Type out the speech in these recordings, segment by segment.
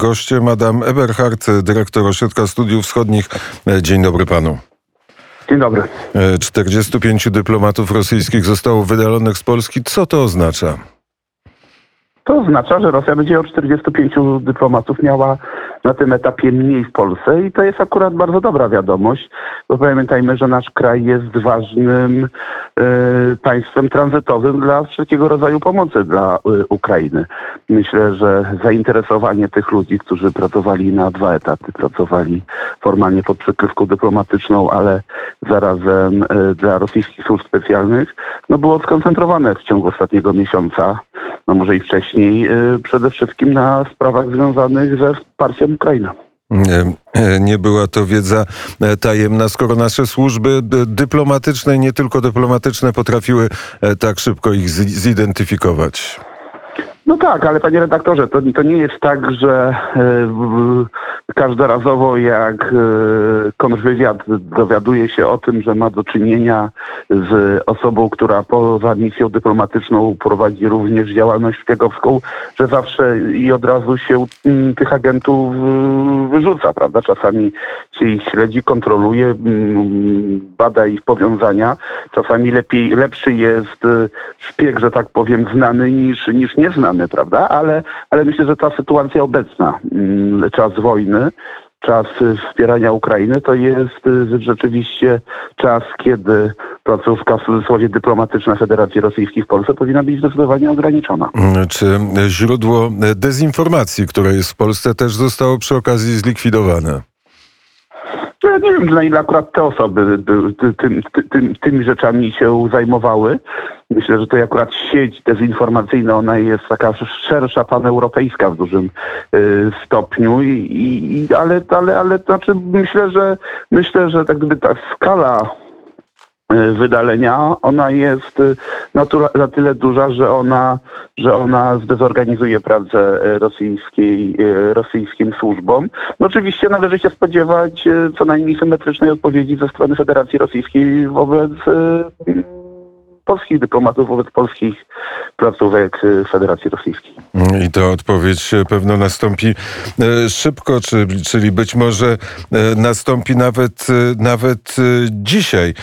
Gościem Adam Eberhard, dyrektor Ośrodka Studiów Wschodnich. Dzień dobry panu. Dzień dobry. 45 dyplomatów rosyjskich zostało wydalonych z Polski. Co to oznacza? To oznacza, że Rosja będzie o 45 dyplomatów miała na tym etapie mniej w Polsce i to jest akurat bardzo dobra wiadomość, bo pamiętajmy, że nasz kraj jest ważnym y, państwem tranzytowym dla wszelkiego rodzaju pomocy dla y, Ukrainy. Myślę, że zainteresowanie tych ludzi, którzy pracowali na dwa etaty, pracowali formalnie pod przykrywką dyplomatyczną, ale zarazem y, dla rosyjskich służb specjalnych, no było skoncentrowane w ciągu ostatniego miesiąca no może i wcześniej, przede wszystkim na sprawach związanych ze wsparciem Ukrainy. Nie była to wiedza e, tajemna, skoro nasze służby dyplomatyczne, nie tylko dyplomatyczne, potrafiły e, tak szybko ich zidentyfikować. No tak, ale panie redaktorze, to, to nie jest tak, że y, każdorazowo jak y, kontrwywiad dowiaduje się o tym, że ma do czynienia z osobą, która poza misją dyplomatyczną prowadzi również działalność szpiegowską, że zawsze i od razu się y, tych agentów wyrzuca, prawda? Czasami się ich śledzi, kontroluje, bada ich powiązania. Czasami lepiej, lepszy jest szpieg, że tak powiem, znany niż, niż nieznany prawda? Ale, ale myślę, że ta sytuacja obecna, mm, czas wojny, czas wspierania Ukrainy, to jest y, rzeczywiście czas, kiedy placówka w cudzysłowie dyplomatyczna Federacji Rosyjskiej w Polsce powinna być zdecydowanie ograniczona. Mm, czy źródło dezinformacji, które jest w Polsce, też zostało przy okazji zlikwidowane? Ja nie wiem, na ile akurat te osoby tym, tym, tymi rzeczami się zajmowały. Myślę, że to akurat sieć dezinformacyjna, ona jest taka szersza, paneuropejska w dużym y, stopniu, i, i, ale, ale, ale znaczy myślę, że myślę, że tak gdyby ta skala wydalenia, ona jest y, na, tyle duża, że ona, że ona zdezorganizuje pracę y, rosyjskiej, rosyjskim służbom. No oczywiście należy się spodziewać co najmniej symetrycznej odpowiedzi ze strony Federacji Rosyjskiej wobec polskich dyplomatów wobec polskich placówek y, Federacji Rosyjskiej. I ta odpowiedź pewno nastąpi e, szybko, czyli być może e, nastąpi nawet, e, nawet dzisiaj.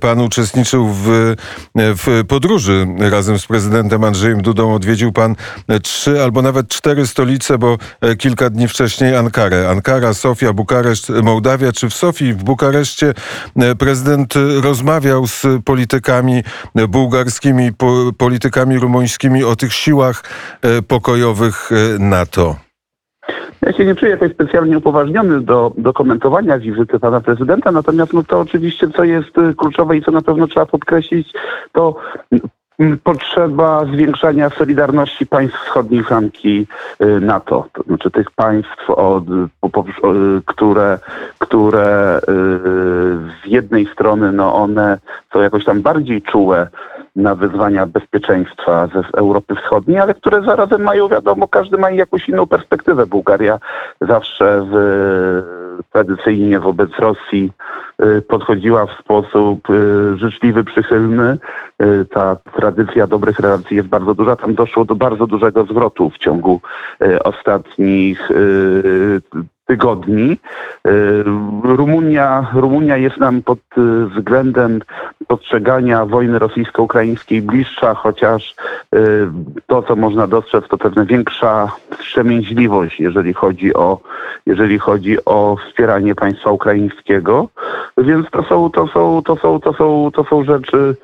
Pan uczestniczył w, w podróży razem z prezydentem Andrzejem Dudą. Odwiedził pan trzy albo nawet cztery stolice, bo kilka dni wcześniej Ankarę. Ankara, Sofia, Bukareszt, Mołdawia. Czy w Sofii, w Bukareszcie prezydent rozmawiał z politykami bułgarskimi, politykami rumuńskimi o tych siłach e, pokojowych e, NATO? Ja się nie czuję jakoś specjalnie upoważniony do, do komentowania wizyty pana prezydenta, natomiast no to oczywiście, co jest e, kluczowe i co na pewno trzeba podkreślić, to potrzeba zwiększania solidarności państw wschodniej flanki NATO. To znaczy tych państw, od, które, które z jednej strony no one są jakoś tam bardziej czułe na wyzwania bezpieczeństwa ze Europy Wschodniej, ale które zarazem mają, wiadomo, każdy ma jakąś inną perspektywę. Bułgaria zawsze w, tradycyjnie wobec Rosji y, podchodziła w sposób y, życzliwy, przychylny. Ta tradycja dobrych relacji jest bardzo duża. Tam doszło do bardzo dużego zwrotu w ciągu ostatnich tygodni. Y, Rumunia, Rumunia jest nam pod y, względem postrzegania wojny rosyjsko-ukraińskiej bliższa, chociaż y, to, co można dostrzec, to pewna większa wstrzemięźliwość, jeżeli chodzi o, jeżeli chodzi o wspieranie państwa ukraińskiego. Więc to są, to są, to są, to są, to są rzeczy,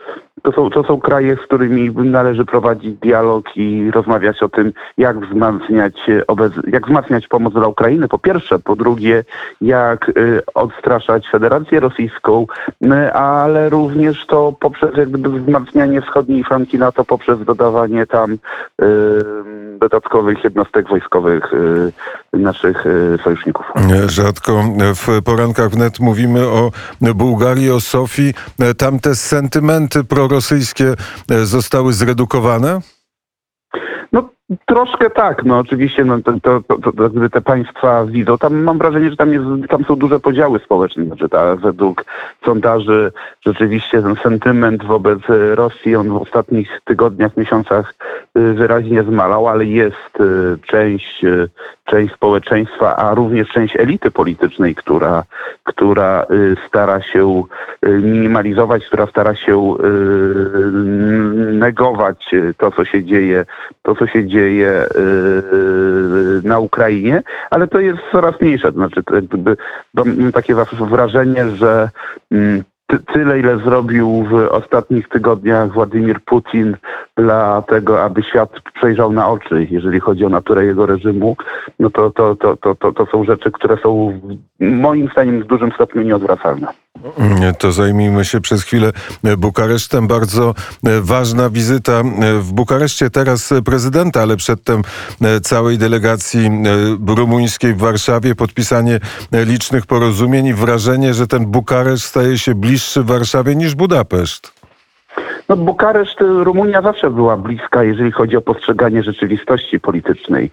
to są, to są kraje, z którymi należy prowadzić dialog i rozmawiać o tym, jak wzmacniać, jak wzmacniać pomoc dla Ukrainy, po pierwsze, po drugie, jak y, odstraszać Federację Rosyjską, y, ale również to poprzez jakby wzmacnianie wschodniej flanki NATO, poprzez dodawanie tam dodatkowych jednostek wojskowych naszych sojuszników. Rzadko w porankach wnet mówimy o Bułgarii, o Sofii. Tam te sentymenty prorosyjskie zostały zredukowane? No Troszkę tak, no oczywiście no, to, to, to, to, te państwa widzą, tam mam wrażenie, że tam, jest, tam są duże podziały społeczne, znaczy ta, według sondaży rzeczywiście ten sentyment wobec Rosji on w ostatnich tygodniach, miesiącach y, wyraźnie zmalał, ale jest y, część, y, część społeczeństwa, a również część elity politycznej, która, która stara się minimalizować, która stara się negować to, co się dzieje, to, co się dzieje dzieje yy, na Ukrainie, ale to jest coraz mniejsze. Znaczy, mam takie wrażenie, że mm, tyle, ile zrobił w ostatnich tygodniach Władimir Putin dla tego, aby świat przejrzał na oczy, jeżeli chodzi o naturę jego reżimu, no to, to, to, to, to, to są rzeczy, które są moim zdaniem w dużym stopniu nieodwracalne. To zajmijmy się przez chwilę Bukaresztem. Bardzo ważna wizyta w Bukareszcie teraz prezydenta, ale przedtem całej delegacji rumuńskiej w Warszawie, podpisanie licznych porozumień i wrażenie, że ten Bukareszt staje się bliższy Warszawie niż Budapeszt. No, Bukareszt, Rumunia zawsze była bliska, jeżeli chodzi o postrzeganie rzeczywistości politycznej.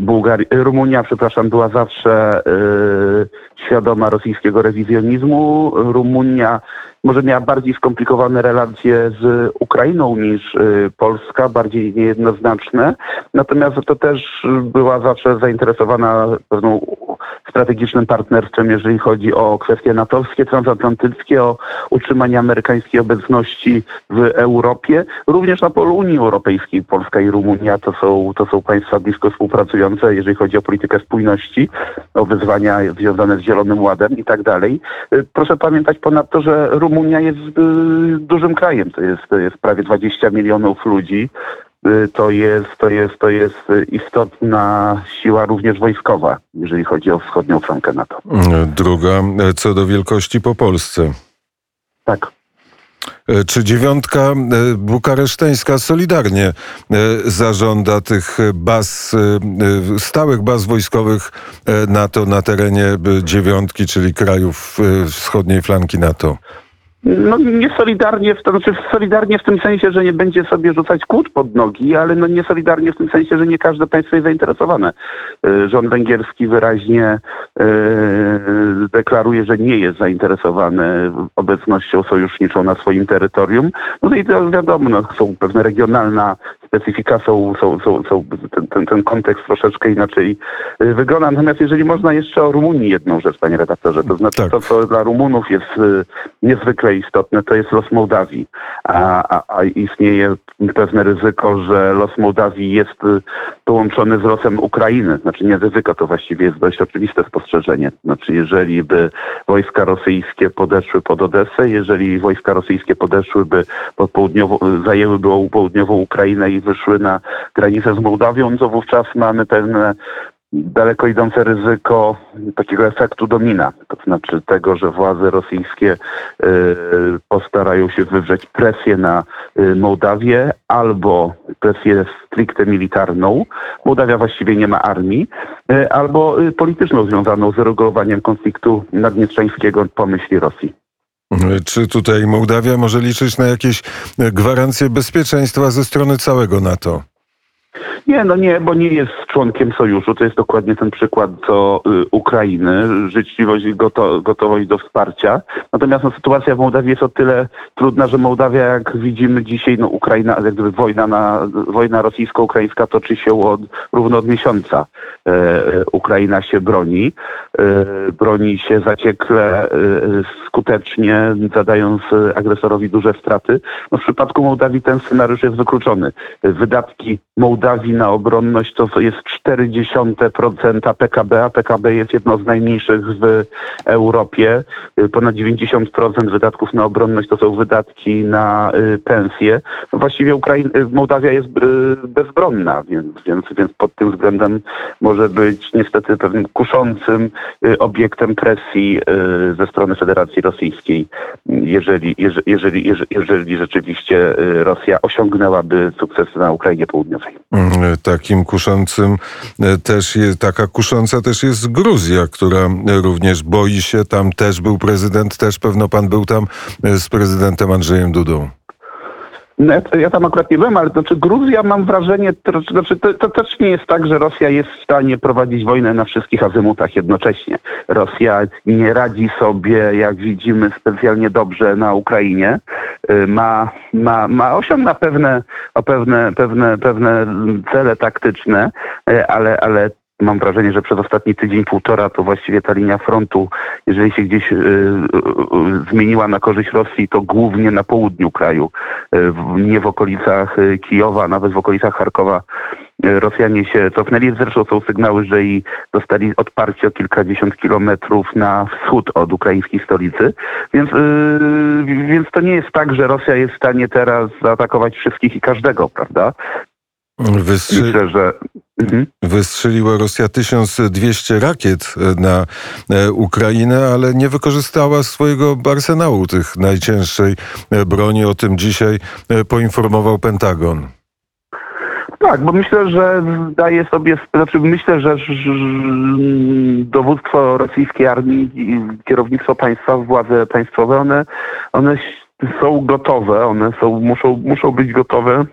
Bułgari Rumunia, przepraszam, była zawsze yy, świadoma rosyjskiego rewizjonizmu. Rumunia może miała bardziej skomplikowane relacje z Ukrainą niż y, Polska, bardziej niejednoznaczne. Natomiast to też była zawsze zainteresowana pewną strategicznym partnerstwem, jeżeli chodzi o kwestie natowskie, transatlantyckie, o utrzymanie amerykańskiej obecności w Europie. Również na polu Unii Europejskiej Polska i Rumunia to są, to są państwa blisko współpracujące, jeżeli chodzi o politykę spójności, o wyzwania związane z Zielonym Ładem i tak dalej. Proszę pamiętać ponadto, że Rumunia jest y, dużym krajem. To jest, to jest prawie 20 milionów ludzi. Y, to jest, to jest, to jest istotna siła również wojskowa, jeżeli chodzi o wschodnią flankę NATO. Druga co do wielkości po Polsce. Tak. E, czy dziewiątka e, bukareszteńska solidarnie e, zażąda tych baz, stałych baz wojskowych NATO na terenie dziewiątki, czyli krajów wschodniej flanki NATO? No nie solidarnie, w, to znaczy solidarnie w tym sensie, że nie będzie sobie rzucać kłód pod nogi, ale no nie solidarnie w tym sensie, że nie każde państwo jest zainteresowane. E, rząd węgierski wyraźnie e, deklaruje, że nie jest zainteresowany obecnością sojuszniczą na swoim terytorium. No i to wiadomo, no, są pewne regionalna specyfika, są, są, są, są ten, ten, ten kontekst troszeczkę inaczej e, wygląda. Natomiast jeżeli można jeszcze o Rumunii jedną rzecz, panie redaktorze, to znaczy tak. to, co dla Rumunów jest niezwykle istotne, to jest los Mołdawii. A, a, a istnieje pewne ryzyko, że los Mołdawii jest y, połączony z losem Ukrainy. Znaczy nie ryzyko, to właściwie jest dość oczywiste spostrzeżenie. Znaczy jeżeli by wojska rosyjskie podeszły pod Odesę, jeżeli wojska rosyjskie podeszłyby pod południową, zajęłyby południową Ukrainę i wyszły na granicę z Mołdawią, to wówczas mamy pewne daleko idące ryzyko takiego efektu domina, to znaczy tego, że władze rosyjskie y, postarają się wywrzeć presję na y, Mołdawię albo presję stricte militarną. Mołdawia właściwie nie ma armii, y, albo polityczną związaną z regulowaniem konfliktu naddniestrzańskiego po myśli Rosji. Czy tutaj Mołdawia może liczyć na jakieś gwarancje bezpieczeństwa ze strony całego NATO? Nie, no nie, bo nie jest członkiem sojuszu. To jest dokładnie ten przykład do y, Ukrainy. Życzliwość i goto, gotowość do wsparcia. Natomiast no, sytuacja w Mołdawii jest o tyle trudna, że Mołdawia, jak widzimy dzisiaj, no Ukraina, jak gdyby wojna, na, wojna rosyjsko-ukraińska toczy się od, równo od miesiąca. E, e Ukraina się broni. E, broni się zaciekle, e, skutecznie, zadając agresorowi duże straty. No, w przypadku Mołdawii ten scenariusz jest wykluczony. Wydatki Mołdawii na obronność to jest 0,4% PKB, a PKB jest jedno z najmniejszych w Europie. Ponad 90% wydatków na obronność to są wydatki na y, pensje. No właściwie Ukraina, Mołdawia jest bezbronna, więc, więc, więc pod tym względem może być niestety pewnym kuszącym obiektem presji ze strony Federacji Rosyjskiej, jeżeli, jeżeli, jeżeli, jeżeli rzeczywiście Rosja osiągnęłaby sukces na Ukrainie Południowej. Mm, takim kuszącym e, też jest, taka kusząca też jest Gruzja, która również boi się. Tam też był prezydent, też pewno pan był tam e, z prezydentem Andrzejem Dudą. Ja, tam akurat nie byłem, ale to znaczy Gruzja mam wrażenie, to, znaczy to, to też nie jest tak, że Rosja jest w stanie prowadzić wojnę na wszystkich azymutach jednocześnie. Rosja nie radzi sobie, jak widzimy, specjalnie dobrze na Ukrainie. Y, ma, ma, ma osiąga pewne, pewne, pewne, pewne cele taktyczne, y, ale, ale mam wrażenie, że przez ostatni tydzień, półtora to właściwie ta linia frontu, jeżeli się gdzieś y, y, y, zmieniła na korzyść Rosji, to głównie na południu kraju, y, nie w okolicach y, Kijowa, nawet w okolicach Charkowa. y, Rosjanie się cofnęli, zresztą są sygnały, że i dostali odparcie o kilkadziesiąt kilometrów na wschód od ukraińskiej stolicy, więc, więc to nie jest tak, że Rosja jest w stanie teraz zaatakować wszystkich i każdego, prawda? Wystrzy... Myślę, że... Mhm. Wystrzeliła Rosja 1200 rakiet na e, Ukrainę, ale nie wykorzystała swojego arsenału tych najcięższej e, broni. O tym dzisiaj e, poinformował Pentagon. Tak, bo myślę, że zdaje sobie, znaczy myślę, że dowództwo rosyjskiej armii, i kierownictwo państwa, władze państwowe, one, one są gotowe, one są, muszą, muszą być gotowe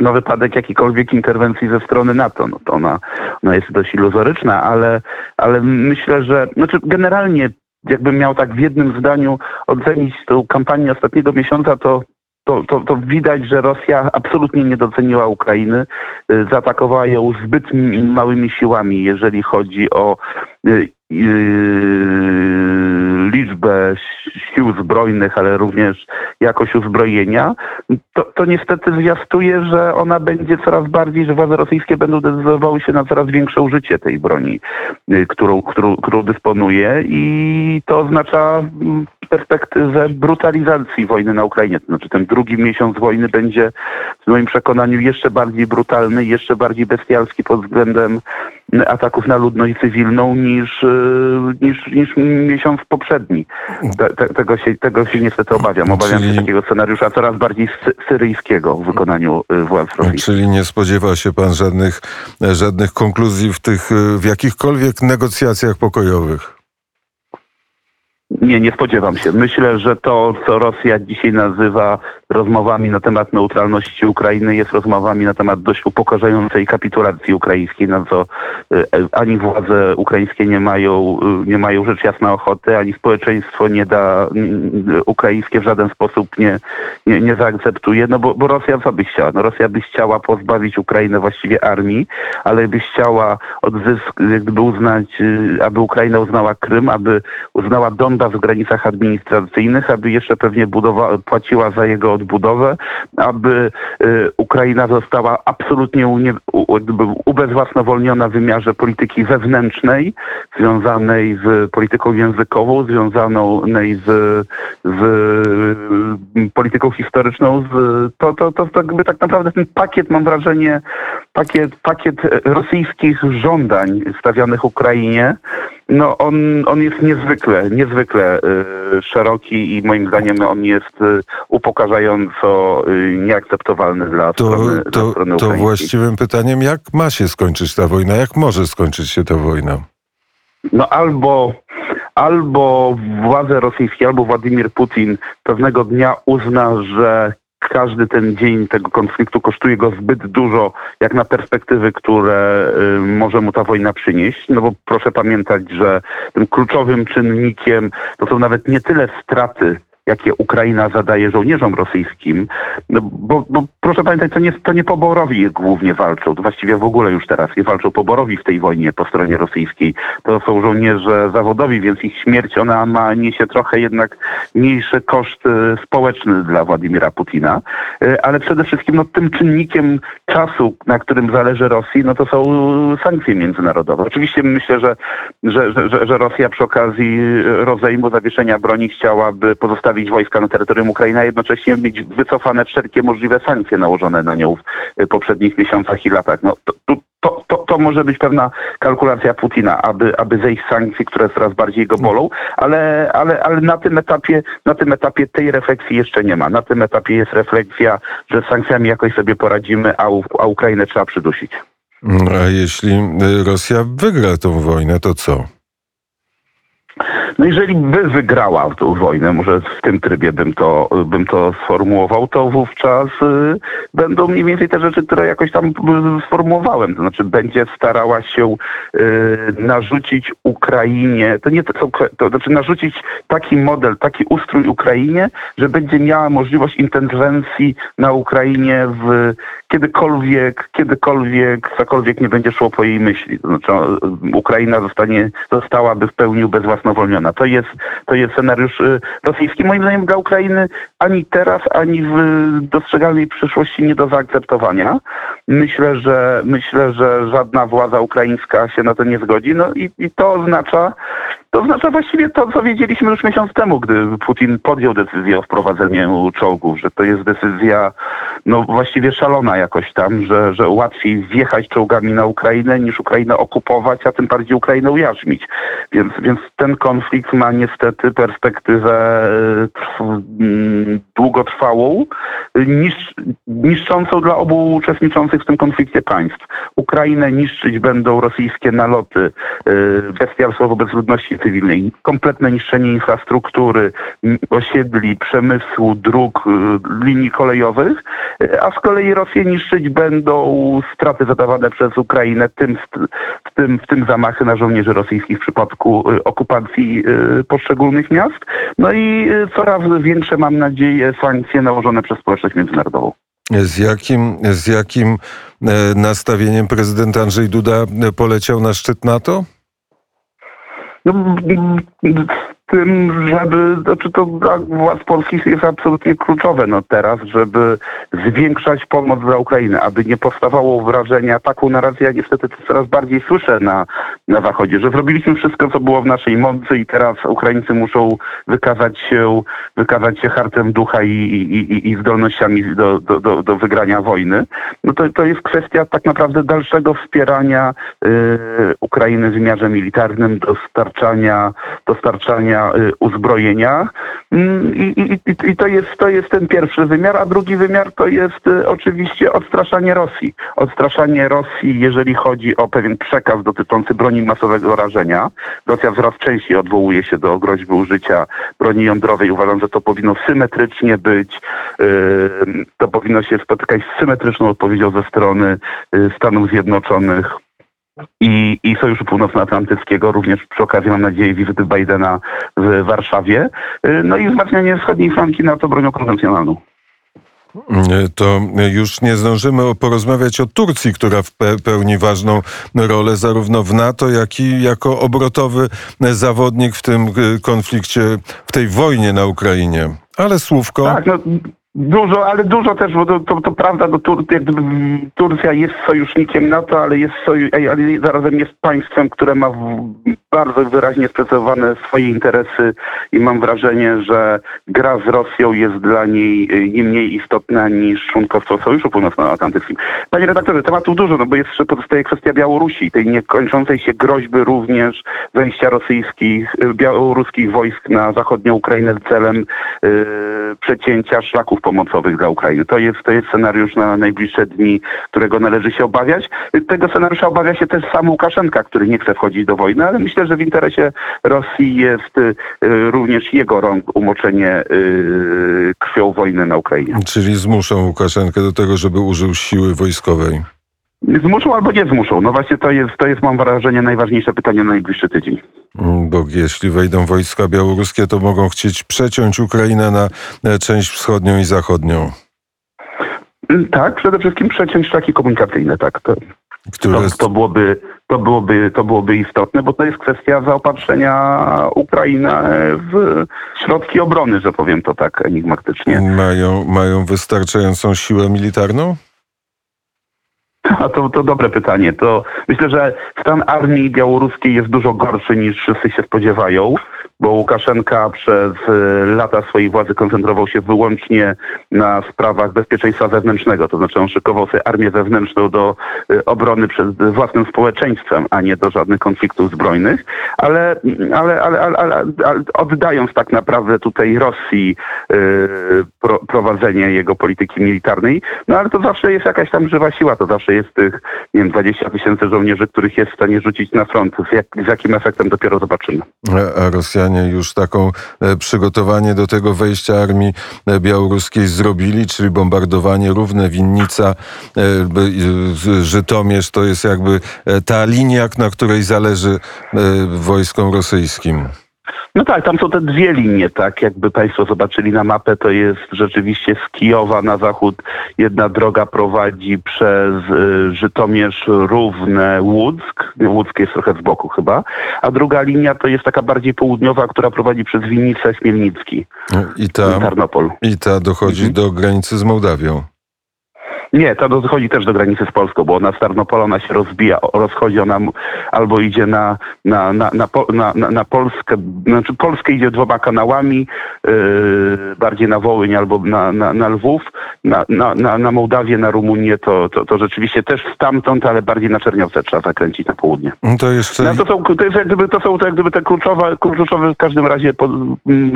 na wypadek jakiejkolwiek interwencji ze strony NATO. No to ona, ona jest dość iluzoryczna, ale, ale myślę, że znaczy generalnie jakbym miał tak w jednym zdaniu ocenić tą kampanię ostatniego miesiąca, to to, to, to widać, że Rosja absolutnie nie doceniła Ukrainy. Y, Zaatakowała ją zbyt małymi siłami, jeżeli chodzi o y, liczbę sił zbrojnych, ale również jakość uzbrojenia. To, to niestety zwiastuje, że ona będzie coraz bardziej, że władze rosyjskie będą decydowały się na coraz większe użycie tej broni, y, którą, którą, którą dysponuje i to oznacza mm, perspektywę brutalizacji wojny na Ukrainie. To znaczy ten drugi miesiąc wojny będzie w moim przekonaniu jeszcze bardziej brutalny, jeszcze bardziej bestialski pod względem ataków na ludność cywilną niż, y, niż, niż miesiąc poprzedni. Te, te, tego, się, tego się niestety obawiam. Obawiam Czyli- się takiego scenariusza coraz bardziej sy- syryjskiego w wykonaniu y, władz rosyjskich. Czyli nie spodziewa się pan żadnych, żadnych konkluzji w tych, e, w jakichkolwiek negocjacjach pokojowych? Nie, nie spodziewam się. Myślę, że to, co Rosja dzisiaj nazywa rozmowami na temat neutralności Ukrainy, jest rozmowami na temat dość upokarzającej kapitulacji ukraińskiej, na co y, ani władze ukraińskie nie mają, y, nie mają rzecz jasna ochoty, ani społeczeństwo nie da, ukraińskie w żaden sposób nie, nie, nie zaakceptuje, no bo, bo Rosja co by chciała? No Rosja by chciała pozbawić Ukrainę właściwie armii, ale by chciała odzysk, jak gdyby uznać, y, aby Ukraina uznała Krym, aby uznała Donbas w granicach administracyjnych, aby jeszcze pewnie budowa, płaciła za jego odbudowę, aby y, Ukraina została absolutnie unie, ubezwłasnowolniona w wymiarze polityki wewnętrznej, związanej z polityką językową, związanej z, z y, polityką historyczną. Z, to, to, to, to jakby tak naprawdę ten pakiet, mam wrażenie, pakiet, pakiet rosyjskich żądań stawianych Ukrainie, no on, on jest niezwykle, niezwykle y, szeroki i moim zdaniem on jest y, upokarzająco y, nieakceptowalny dla To, strony, dla to, strony to właściwym pytaniem, jak ma się skończyć ta wojna? Jak może skończyć się ta wojna? No albo, albo władze rosyjskie, albo Władimir Putin pewnego dnia uzna, że każdy ten dzień tego konfliktu kosztuje go zbyt dużo, jak na perspektywy, które y, może mu ta wojna przynieść. No bo proszę pamiętać, że tym kluczowym czynnikiem to są nawet nie tyle straty, jakie Ukraina zadaje żołnierzom rosyjskim, no bo, bo proszę pamiętać, to nie, to nie poborowi głównie walczą, to właściwie w ogóle już teraz nie walczą poborowi w tej wojnie po stronie rosyjskiej. To są żołnierze zawodowi, więc ich śmierć ona ma, niesie trochę jednak mniejszy koszt społeczny dla Władimira Putina, E, ale przede wszystkim no, tym czynnikiem czasu, na którym zależy Rosji, no to są sankcje międzynarodowe. Oczywiście myślę, że, że, że, że- że Rosja przy okazji e, rozejmu zawieszenia broni chciałaby pozostawić wojska na terytorium Ukrainy, a jednocześnie mieć wycofane wszelkie możliwe sankcje nałożone na nią w e, poprzednich miesiącach i latach. No, to, to, to, to, może być pewna kalkulacja Putina, aby, aby zejść z sankcji, które coraz bardziej go bolą, ale, ale, ale na tym etapie, na tym etapie tej refleksji jeszcze nie ma. Na tym etapie jest refleksja, że z sankcjami jakoś sobie poradzimy, a, a Ukrainę trzeba przydusić. A jeśli y, Rosja wygra tą wojnę, to co? No jeżeli by wygrała tę wojnę, może w tym trybie bym to, bym to sformułował, to wówczas y, będą mniej więcej te rzeczy, które jakoś tam y, sformułowałem. To znaczy będzie starała się y, narzucić Ukrainie, to nie to, to znaczy narzucić taki model, taki ustrój Ukrainie, że będzie miała możliwość interwencji na Ukrainie w kiedykolwiek, kiedykolwiek, cokolwiek nie będzie szło po jej myśli. To znaczy Ukraina zostanie, zostałaby w pełni ubezwłasnowolniona. To jest, to jest scenariusz y, rosyjski. Moim zdaniem dla Ukrainy ani teraz, ani w dostrzegalnej przyszłości nie do zaakceptowania. Myślę, że myślę, że żadna władza ukraińska się na to nie zgodzi. No i, i to oznacza, to oznacza właściwie to, co wiedzieliśmy już miesiąc temu, gdy Putin podjął decyzję o wprowadzeniu czołgów, że to jest decyzja no właściwie szalona jakoś tam, że, że łatwiej wjechać czołgami na Ukrainę niż Ukrainę okupować, a tym bardziej Ukrainę ujarzmić. Więc, więc ten konflikt ma niestety perspektywę mm, długotrwałą, niszcz, niszczącą dla obu uczestniczących w tym konflikcie państw. Ukrainę niszczyć będą rosyjskie naloty, y, bestialstwo wobec ludności cywilnej, kompletne niszczenie infrastruktury, osiedli, przemysłu, dróg, y, linii kolejowych, a z kolei Rosję niszczyć będą straty zadawane przez Ukrainę, tym, w, tym, w tym zamachy na żołnierzy rosyjskich w przypadku y, okupacji y, poszczególnych miast. No i coraz większe, mam nadzieję, sankcje nałożone przez społeczność międzynarodową. Z jakim, z jakim e, nastawieniem prezydent Andrzej Duda poleciał na szczyt NATO? No, tym, żeby, znaczy to dla władz polskich jest absolutnie kluczowe no teraz, żeby zwiększać pomoc dla Ukrainy, aby nie powstawało wrażenia, taką narrację ja niestety coraz bardziej słyszę na, na Zachodzie, że zrobiliśmy wszystko, co było w naszej mocy i teraz Ukraińcy muszą wykazać się, wykazać się hartem ducha i, i, i, zdolnościami do, do, do, do wygrania wojny. No to, to jest kwestia tak naprawdę dalszego wspierania y, Ukrainy w wymiarze militarnym, dostarczania, dostarczania Y, uzbrojenia. Mm, I, to, jest, to jest ten pierwszy wymiar, a drugi wymiar to jest y, oczywiście odstraszanie Rosji. Odstraszanie Rosji, jeżeli chodzi o pewien przekaz dotyczący broni masowego rażenia. Rosja coraz częściej odwołuje się do groźby użycia broni jądrowej. Uważam, że to powinno symetrycznie być, y, to powinno się spotykać z symetryczną odpowiedzią ze strony Stanów Zjednoczonych i, i Sojuszu Północnoatlantyckiego, również przy okazji, mam nadzieję, wizyty Bidena w Warszawie. Y, no i wzmacnianie wschodniej flanki NATO bronią konwencjonalną. To już nie zdążymy porozmawiać o Turcji, która pełni ważną rolę zarówno w NATO, jak i jako obrotowy zawodnik w tym y, konflikcie, w tej wojnie na Ukrainie. Ale słówko. Tak, no, Dużo, ale dużo też, bo to, to, to prawda, no, Tur Turcja jest sojusznikiem NATO, ale, jest soju ale zarazem jest państwem, które ma bardzo wyraźnie sprecyzowane swoje interesy i mam wrażenie, że gra z Rosją jest dla niej y, nie mniej istotna niż członkostwo Sojuszu Północnoatlantyckim. Panie redaktorze, tematów dużo, no bo jeszcze pozostaje kwestia Białorusi, tej niekończącej się groźby również wejścia rosyjskich, y, białoruskich wojsk na zachodnią Ukrainę celem yy, przecięcia szlaków pomocowych dla Ukrainy. To jest, to jest scenariusz na najbliższe dni, którego należy się obawiać. Tego scenariusza obawia się też sam Łukaszenka, który nie chce wchodzić do wojny, ale myślę, że w interesie Rosji jest y, również jego rąk umoczenie y, krwią wojny na Ukrainie. Czyli zmuszą Łukaszenkę do tego, żeby użył siły wojskowej. Zmuszą albo nie zmuszą. No właśnie to jest, to jest mam wrażenie, najważniejsze pytanie na najbliższy tydzień. Mm, bo jeśli wejdą wojska białoruskie, to mogą chcieć przeciąć Ukrainę na e, część wschodnią i zachodnią. Mm, tak, przede wszystkim przeciąć szlaki komunikacyjne, tak. To, to, to, byłoby, to, byłoby, to byłoby istotne, bo to jest kwestia zaopatrzenia Ukrainy w środki obrony, że powiem to tak enigmatycznie. Mają, mają wystarczającą siłę militarną? A to, to dobre pytanie. To myślę, że stan armii białoruskiej jest dużo gorszy niż wszyscy się spodziewają bo Łukaszenka przez e, lata swojej władzy koncentrował się wyłącznie na sprawach bezpieczeństwa wewnętrznego, to znaczy on szykował sobie armię wewnętrzną do e, obrony przed własnym społeczeństwem, a nie do żadnych konfliktów zbrojnych, ale, ale, ale, ale, oddając tak naprawdę tutaj Rosji pro, prowadzenie jego polityki militarnej, no ale to zawsze jest jakaś tam żywa siła, to zawsze jest tych, nie wiem, 20 tysięcy żołnierzy, których jest w stanie rzucić na front. Z, jak, z jakim efektem dopiero zobaczymy. A Rosjanie Rosjanie już taką przygotowanie do tego wejścia armii białoruskiej zrobili, czyli bombardowanie równe Winnica, Żytomierz to jest jakby ta linia, na której zależy wojskom rosyjskim. No tak, tam są te dwie linie, tak jakby Państwo zobaczyli na mapę, to jest rzeczywiście z Kijowa na zachód jedna droga prowadzi przez y, Żytomierz, Równe, Łuck, Łuck jest trochę z boku chyba, a druga linia to jest taka bardziej południowa, która prowadzi przez Winnicę, Chmielnicki i ta, Tarnopol. I ta dochodzi mhm. do granicy z Mołdawią. Nie, to dochodzi też do granicy z Polską, bo ona z Tarnopola ona się rozbija, rozchodzi ona albo idzie na, na, na, na, na, na Polskę, znaczy Polskę idzie dwoma kanałami, yy, bardziej na Wołyń albo na, na, na Lwów, na, na, na, na Mołdawię, na Rumunię, to, to, to rzeczywiście też stamtąd, ale bardziej na Czerniowce trzeba zakręcić na południe. No to jeszcze... No to, są, to, jest jak gdyby, to są jak gdyby te kluczowe, kluczowe w każdym razie po,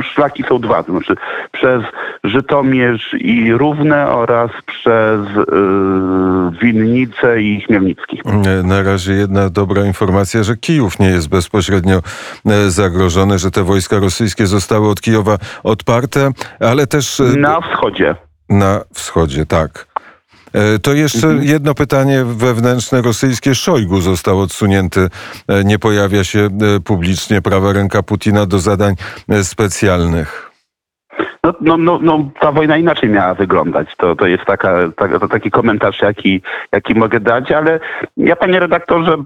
szlaki są dwa, to znaczy przez Żytomierz i Równe oraz przez Y, Winnice i Chmielnicki. Na razie jedna dobra informacja, że Kijów nie jest bezpośrednio e, zagrożony, że te wojska rosyjskie zostały od Kijowa odparte, ale też... E, na wschodzie. Na wschodzie, tak. E, to jeszcze mhm. jedno pytanie wewnętrzne rosyjskie. Szojgu został odsunięty, nie pojawia się publicznie prawa ręka Putina do zadań specjalnych. No, no, no, no, ta wojna inaczej miała wyglądać. To, to jest taka, taka, to taki komentarz, jaki, jaki mogę dać, ale ja, panie redaktorze,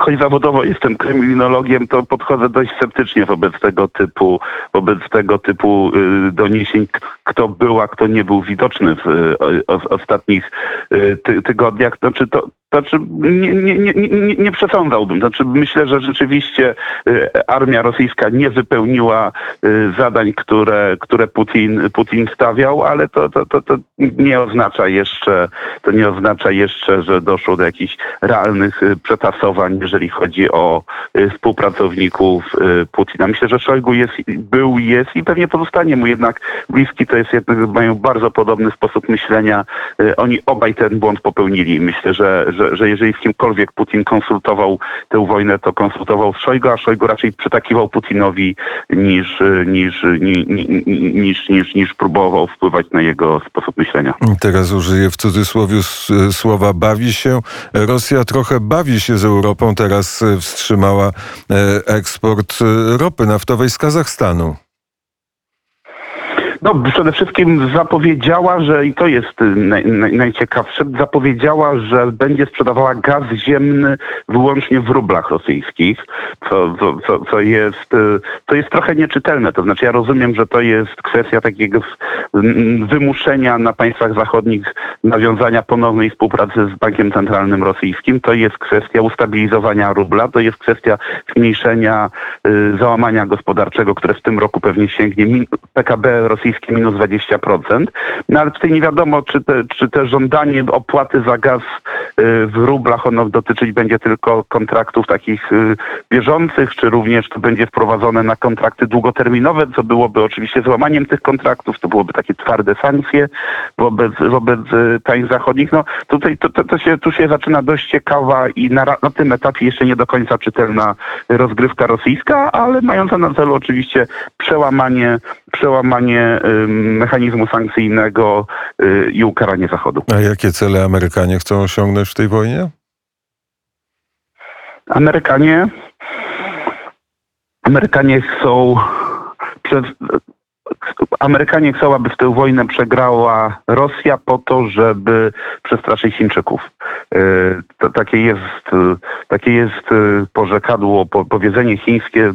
choć zawodowo jestem kryminologiem, to podchodzę dość sceptycznie wobec tego typu, wobec tego typu y, doniesień, kto był, a kto nie był widoczny w y, ostatnich y, ty, tygodniach. Znaczy to, znaczy, nie, nie, nie, nie, przesądzałbym. Znaczy, myślę, że rzeczywiście y, armia rosyjska nie wypełniła y, zadań, które, które Putin, Putin stawiał, ale to, to, to, to nie oznacza jeszcze, to nie oznacza jeszcze, że doszło do jakichś realnych y, przetasowań, jeżeli chodzi o współpracowników Putina. Myślę, że Szojgu jest, był, jest i pewnie pozostanie mu jednak bliski. To jest jednak, mają bardzo podobny sposób myślenia. Oni obaj ten błąd popełnili. Myślę, że że, że jeżeli z kimkolwiek Putin konsultował tę wojnę, to konsultował z Szojgu, a Szojgu raczej przytakiwał Putinowi niż, niż, niż, niż, niż, niż próbował wpływać na jego sposób myślenia. Teraz użyję w cudzysłowie słowa bawi się. Rosja trochę bawi się z Europą, teraz wstrzymała e, eksport ropy naftowej z Kazachstanu. No przede wszystkim zapowiedziała, że i to jest naj, naj, najciekawsze, zapowiedziała, że będzie sprzedawała gaz ziemny wyłącznie w rublach rosyjskich, co, co, co, jest, co jest trochę nieczytelne. To znaczy ja rozumiem, że to jest kwestia takiego wymuszenia na państwach zachodnich nawiązania ponownej współpracy z Bankiem Centralnym Rosyjskim. To jest kwestia ustabilizowania rubla, to jest kwestia zmniejszenia y, załamania gospodarczego, które w tym roku pewnie sięgnie PKB rosyjskiego rosyjskie minus 20%. No ale tutaj nie wiadomo, czy te, czy te żądanie opłaty za gaz y, w rublach ono dotyczyć będzie tylko kontraktów takich y, bieżących, czy również to będzie wprowadzone na kontrakty długoterminowe, co byłoby oczywiście złamaniem tych kontraktów, to byłoby takie twarde sankcje wobec, wobec y, państw zachodnich. No tutaj to, to, to się, tu się zaczyna dość ciekawa i na, na tym etapie jeszcze nie do końca czytelna rozgrywka rosyjska, ale mająca na celu oczywiście przełamanie, przełamanie mechanizmu sankcyjnego y, i ukaranie Zachodu. A jakie cele Amerykanie chcą osiągnąć w tej wojnie? Amerykanie Amerykanie chcą Amerykanie chcą, aby w tę wojnę przegrała Rosja po to, żeby przestraszyć Chińczyków. E, to, takie jest, takie jest e, porzekadło, po, powiedzenie chińskie,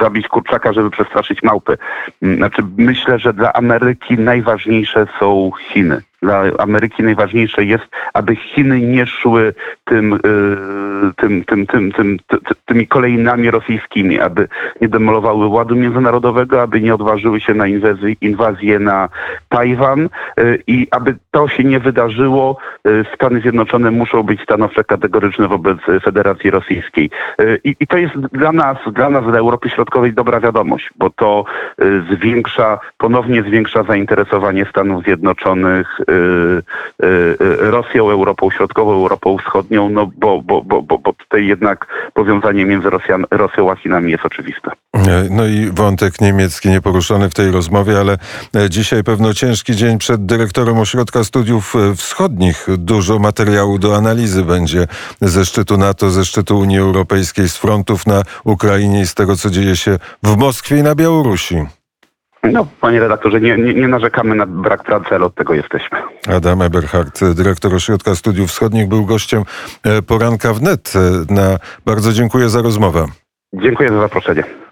zabić kurczaka, żeby przestraszyć małpy. Znaczy, myślę, że dla Ameryki najważniejsze są Chiny dla Ameryki najważniejsze jest, aby Chiny nie szły tym, tym, tym, tym, tym, tymi kolejnami rosyjskimi, aby nie demolowały ładu międzynarodowego, aby nie odważyły się na inwazję, inwazję na Tajwan i aby to się nie wydarzyło, Stany Zjednoczone muszą być stanowcze, kategoryczne wobec Federacji Rosyjskiej. I, I, to jest dla nas, dla nas, dla Europy Środkowej dobra wiadomość, bo to zwiększa, ponownie zwiększa zainteresowanie Stanów Zjednoczonych Y, y, y, Rosją, Europą Środkową, Europą Wschodnią, no bo, bo, bo, bo tutaj jednak powiązanie między Rosjan, Rosją a Chinami jest oczywiste. E, No i wątek niemiecki nieporuszony w tej rozmowie, ale e, dzisiaj pewno ciężki dzień przed dyrektorem Ośrodka Studiów e, Wschodnich. Dużo materiału do analizy będzie ze szczytu NATO, ze szczytu Unii Europejskiej, z frontów na Ukrainie i z tego, co dzieje się w Moskwie i na Białorusi. No, panie redaktorze, nie, nie, nie narzekamy na brak pracy, ale od tego jesteśmy. Adam Eberhardt, dyrektor Ośrodka Studiów Wschodnich, był gościem e, poranka wnet. E, Na, bardzo dziękuję za rozmowę. Dziękuję za zaproszenie.